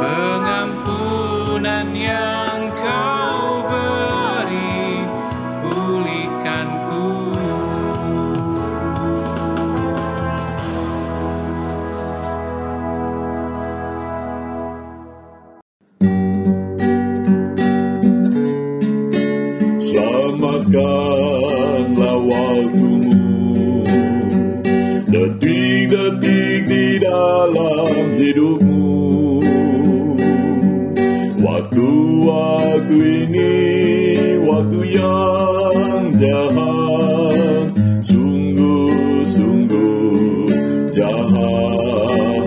pengampunan yang kau beri pulihkanku Selamatkanlah waktumu. Detik-detik di dalam hidupmu Waktu-waktu ini Waktu yang jahat. Sungguh-sungguh jahat.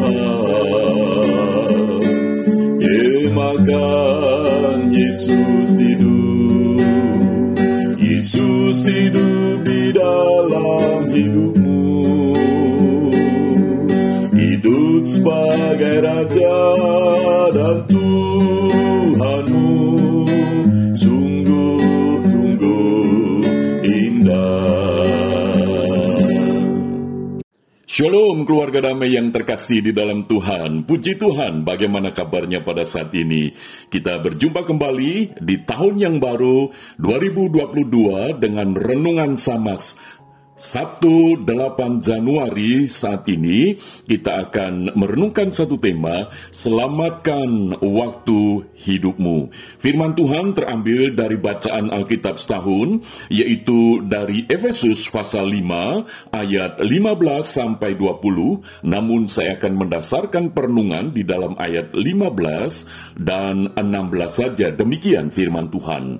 Termakan Yesus hidup. Yesus hidup di dalam hidupmu. Hidup sebagai Raja Shalom keluarga damai yang terkasih di dalam Tuhan. Puji Tuhan, bagaimana kabarnya pada saat ini? Kita berjumpa kembali di tahun yang baru 2022 dengan renungan Samas. Sabtu 8 Januari saat ini kita akan merenungkan satu tema Selamatkan waktu hidupmu. Firman Tuhan terambil dari bacaan Alkitab setahun yaitu dari Efesus pasal 5 ayat 15 sampai 20 namun saya akan mendasarkan perenungan di dalam ayat 15 dan 16 saja. Demikian firman Tuhan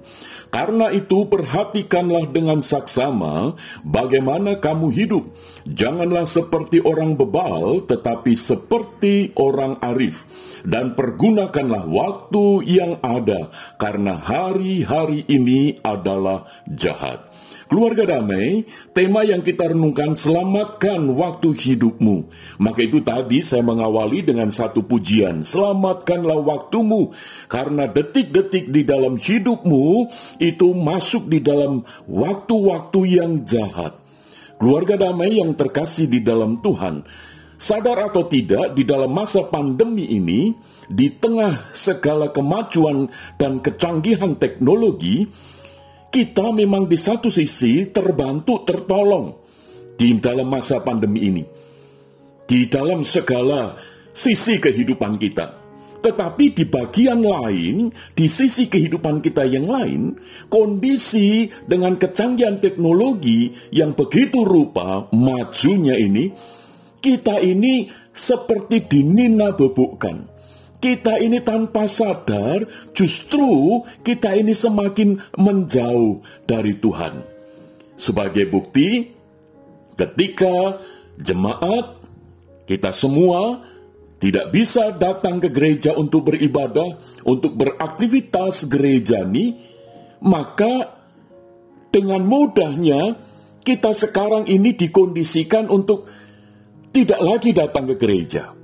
karena itu perhatikanlah dengan saksama bagaimana kamu hidup. Janganlah seperti orang bebal, tetapi seperti orang arif. Dan pergunakanlah waktu yang ada, karena hari-hari ini adalah jahat. Keluarga damai, tema yang kita renungkan selamatkan waktu hidupmu. Maka itu tadi saya mengawali dengan satu pujian, selamatkanlah waktumu. Karena detik-detik di dalam hidupmu itu masuk di dalam waktu-waktu yang jahat. Keluarga damai yang terkasih di dalam Tuhan, sadar atau tidak di dalam masa pandemi ini, di tengah segala kemajuan dan kecanggihan teknologi, kita memang di satu sisi terbantu, tertolong di dalam masa pandemi ini, di dalam segala sisi kehidupan kita. Tetapi di bagian lain, di sisi kehidupan kita yang lain, kondisi dengan kecanggihan teknologi yang begitu rupa majunya ini, kita ini seperti dinina bebukkan kita ini tanpa sadar justru kita ini semakin menjauh dari Tuhan. Sebagai bukti, ketika jemaat kita semua tidak bisa datang ke gereja untuk beribadah, untuk beraktivitas gereja ini, maka dengan mudahnya kita sekarang ini dikondisikan untuk tidak lagi datang ke gereja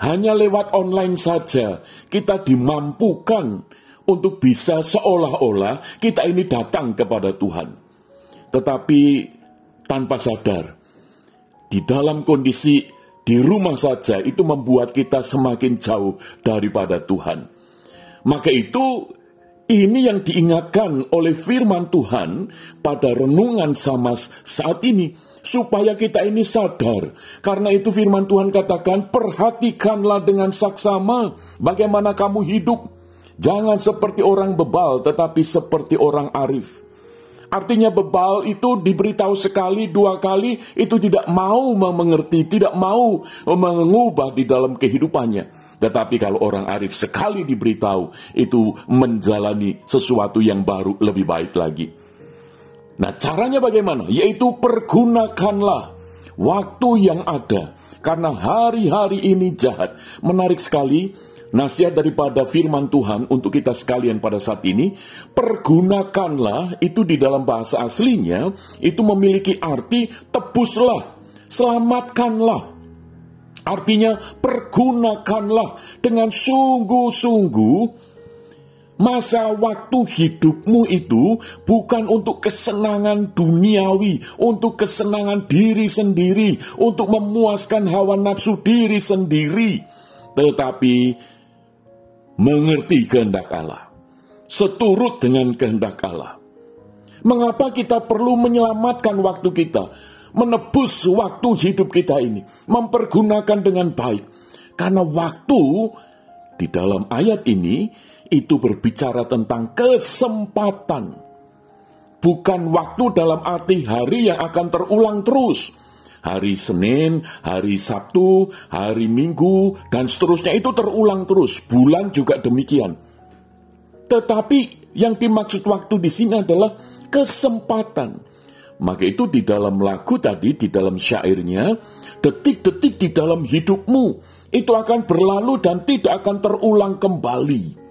hanya lewat online saja kita dimampukan untuk bisa seolah-olah kita ini datang kepada Tuhan. Tetapi tanpa sadar, di dalam kondisi di rumah saja itu membuat kita semakin jauh daripada Tuhan. Maka itu ini yang diingatkan oleh firman Tuhan pada renungan Samas saat ini supaya kita ini sadar. Karena itu firman Tuhan katakan, perhatikanlah dengan saksama bagaimana kamu hidup. Jangan seperti orang bebal, tetapi seperti orang arif. Artinya bebal itu diberitahu sekali, dua kali, itu tidak mau mengerti, tidak mau mengubah di dalam kehidupannya. Tetapi kalau orang arif sekali diberitahu, itu menjalani sesuatu yang baru lebih baik lagi. Nah caranya bagaimana? Yaitu pergunakanlah waktu yang ada. Karena hari-hari ini jahat. Menarik sekali nasihat daripada firman Tuhan untuk kita sekalian pada saat ini. Pergunakanlah itu di dalam bahasa aslinya itu memiliki arti tebuslah, selamatkanlah. Artinya pergunakanlah dengan sungguh-sungguh Masa waktu hidupmu itu bukan untuk kesenangan duniawi, untuk kesenangan diri sendiri, untuk memuaskan hawa nafsu diri sendiri, tetapi mengerti kehendak Allah, seturut dengan kehendak Allah. Mengapa kita perlu menyelamatkan waktu kita? menebus waktu hidup kita ini, mempergunakan dengan baik. Karena waktu di dalam ayat ini itu berbicara tentang kesempatan. Bukan waktu dalam arti hari yang akan terulang terus. Hari Senin, hari Sabtu, hari Minggu, dan seterusnya itu terulang terus. Bulan juga demikian. Tetapi yang dimaksud waktu di sini adalah kesempatan maka itu di dalam lagu tadi, di dalam syairnya, detik-detik di dalam hidupmu itu akan berlalu dan tidak akan terulang kembali.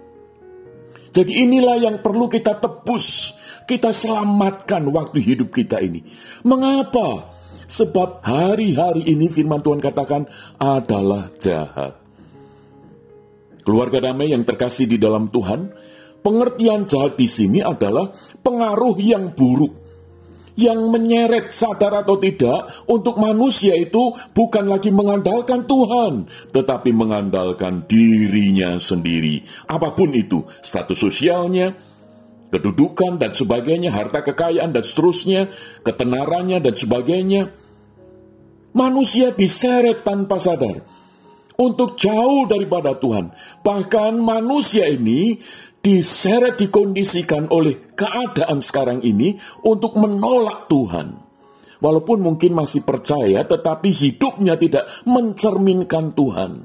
Jadi inilah yang perlu kita tebus, kita selamatkan waktu hidup kita ini. Mengapa? Sebab hari-hari ini firman Tuhan katakan adalah jahat. Keluarga damai yang terkasih di dalam Tuhan, pengertian jahat di sini adalah pengaruh yang buruk yang menyeret sadar atau tidak untuk manusia itu bukan lagi mengandalkan Tuhan, tetapi mengandalkan dirinya sendiri. Apa pun itu, status sosialnya, kedudukan dan sebagainya, harta kekayaan dan seterusnya, ketenarannya dan sebagainya. Manusia diseret tanpa sadar untuk jauh daripada Tuhan. Bahkan manusia ini diseret dikondisikan oleh keadaan sekarang ini untuk menolak Tuhan. Walaupun mungkin masih percaya, tetapi hidupnya tidak mencerminkan Tuhan.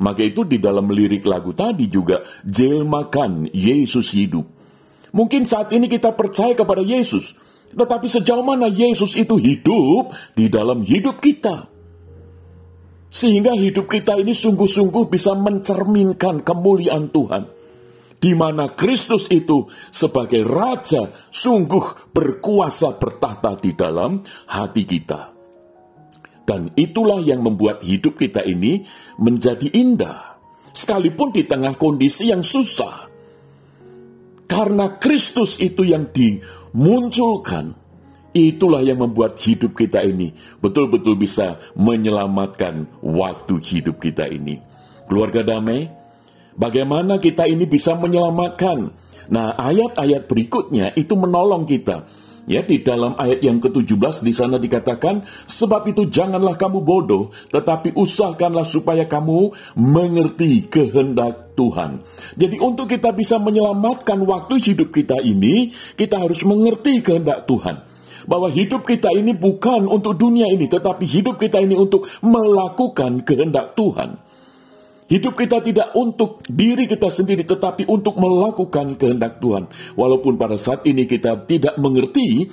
Maka itu di dalam lirik lagu tadi juga jelmakan Yesus hidup. Mungkin saat ini kita percaya kepada Yesus, tetapi sejauh mana Yesus itu hidup di dalam hidup kita. Sehingga hidup kita ini sungguh-sungguh bisa mencerminkan kemuliaan Tuhan di mana Kristus itu sebagai raja sungguh berkuasa bertahta di dalam hati kita. Dan itulah yang membuat hidup kita ini menjadi indah, sekalipun di tengah kondisi yang susah. Karena Kristus itu yang dimunculkan, itulah yang membuat hidup kita ini betul-betul bisa menyelamatkan waktu hidup kita ini. Keluarga damai, Bagaimana kita ini bisa menyelamatkan? Nah, ayat-ayat berikutnya itu menolong kita. Ya, di dalam ayat yang ke-17 di sana dikatakan, sebab itu janganlah kamu bodoh, tetapi usahakanlah supaya kamu mengerti kehendak Tuhan. Jadi untuk kita bisa menyelamatkan waktu hidup kita ini, kita harus mengerti kehendak Tuhan bahwa hidup kita ini bukan untuk dunia ini, tetapi hidup kita ini untuk melakukan kehendak Tuhan. Hidup kita tidak untuk diri kita sendiri, tetapi untuk melakukan kehendak Tuhan. Walaupun pada saat ini kita tidak mengerti,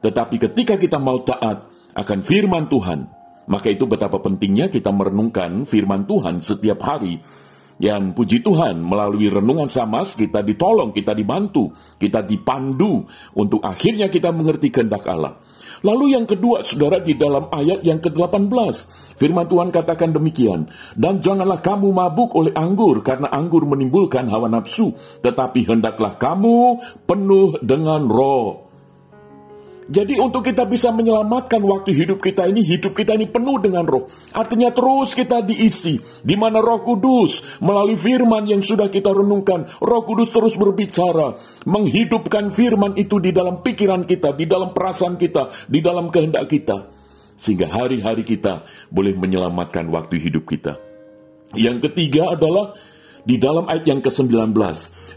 tetapi ketika kita mau taat akan firman Tuhan, maka itu betapa pentingnya kita merenungkan firman Tuhan setiap hari. Yang puji Tuhan, melalui renungan samas kita ditolong, kita dibantu, kita dipandu untuk akhirnya kita mengerti kehendak Allah. Lalu yang kedua, saudara, di dalam ayat yang ke-18, firman Tuhan katakan demikian, Dan janganlah kamu mabuk oleh anggur, karena anggur menimbulkan hawa nafsu, tetapi hendaklah kamu penuh dengan roh. Jadi untuk kita bisa menyelamatkan waktu hidup kita ini, hidup kita ini penuh dengan roh. Artinya terus kita diisi, di mana roh kudus melalui firman yang sudah kita renungkan. Roh kudus terus berbicara, menghidupkan firman itu di dalam pikiran kita, di dalam perasaan kita, di dalam kehendak kita. Sehingga hari-hari kita boleh menyelamatkan waktu hidup kita. Yang ketiga adalah di dalam ayat yang ke-19,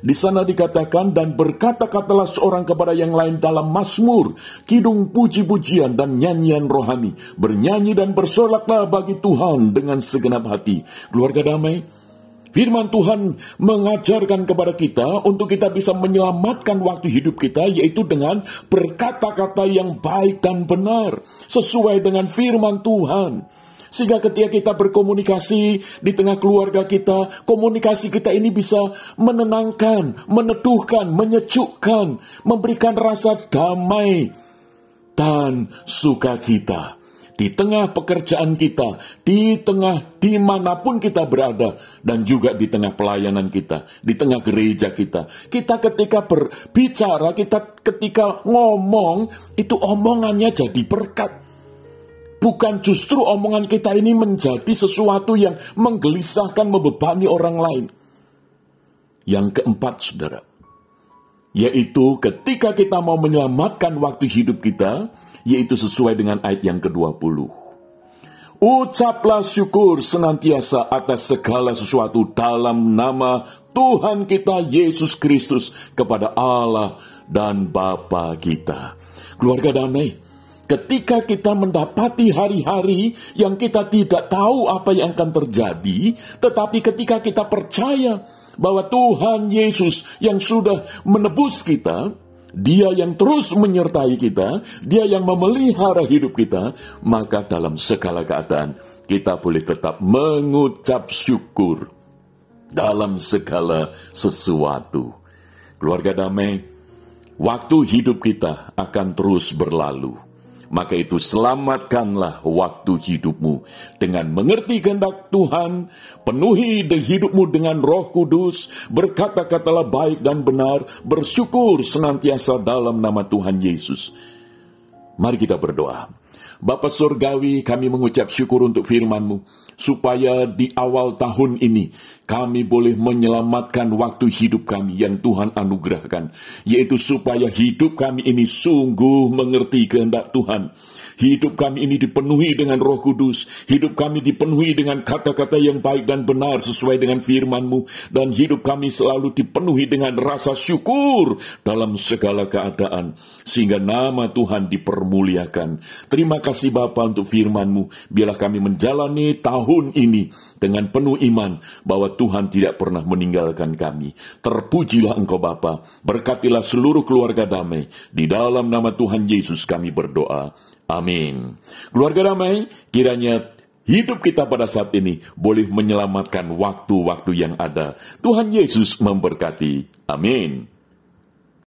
di sana dikatakan dan berkata-katalah seorang kepada yang lain dalam Mazmur, kidung puji-pujian dan nyanyian rohani, bernyanyi dan bersolaklah bagi Tuhan dengan segenap hati. Keluarga damai, Firman Tuhan mengajarkan kepada kita untuk kita bisa menyelamatkan waktu hidup kita yaitu dengan berkata-kata yang baik dan benar sesuai dengan firman Tuhan. Sehingga ketika kita berkomunikasi di tengah keluarga kita, komunikasi kita ini bisa menenangkan, meneduhkan, menyejukkan, memberikan rasa damai dan sukacita. Di tengah pekerjaan kita, di tengah di mana pun kita berada, dan juga di tengah pelayanan kita, di tengah gereja kita. Kita ketika berbicara, kita ketika ngomong, itu omongannya jadi berkat Bukan justru omongan kita ini menjadi sesuatu yang menggelisahkan, membebani orang lain. Yang keempat, saudara, yaitu ketika kita mau menyelamatkan waktu hidup kita, yaitu sesuai dengan ayat yang ke-20. Ucaplah syukur senantiasa atas segala sesuatu dalam nama Tuhan kita Yesus Kristus kepada Allah dan Bapa kita. Keluarga damai, Ketika kita mendapati hari-hari yang kita tidak tahu apa yang akan terjadi, tetapi ketika kita percaya bahwa Tuhan Yesus yang sudah menebus kita, Dia yang terus menyertai kita, Dia yang memelihara hidup kita, maka dalam segala keadaan kita boleh tetap mengucap syukur dalam segala sesuatu. Keluarga damai, waktu hidup kita akan terus berlalu maka itu selamatkanlah waktu hidupmu dengan mengerti kehendak Tuhan, penuhi hidupmu dengan roh kudus, berkata-katalah baik dan benar, bersyukur senantiasa dalam nama Tuhan Yesus. Mari kita berdoa. Bapa Surgawi, kami mengucap syukur untuk firman-Mu, supaya di awal tahun ini kami boleh menyelamatkan waktu hidup kami yang Tuhan anugerahkan, yaitu supaya hidup kami ini sungguh mengerti kehendak Tuhan Hidup kami ini dipenuhi dengan roh kudus. Hidup kami dipenuhi dengan kata-kata yang baik dan benar sesuai dengan firman-Mu. Dan hidup kami selalu dipenuhi dengan rasa syukur dalam segala keadaan. Sehingga nama Tuhan dipermuliakan. Terima kasih Bapa untuk firman-Mu. Biarlah kami menjalani tahun ini dengan penuh iman bahwa Tuhan tidak pernah meninggalkan kami. Terpujilah Engkau Bapa, berkatilah seluruh keluarga damai. Di dalam nama Tuhan Yesus kami berdoa. Amin. Keluarga damai, kiranya hidup kita pada saat ini boleh menyelamatkan waktu-waktu yang ada. Tuhan Yesus memberkati. Amin.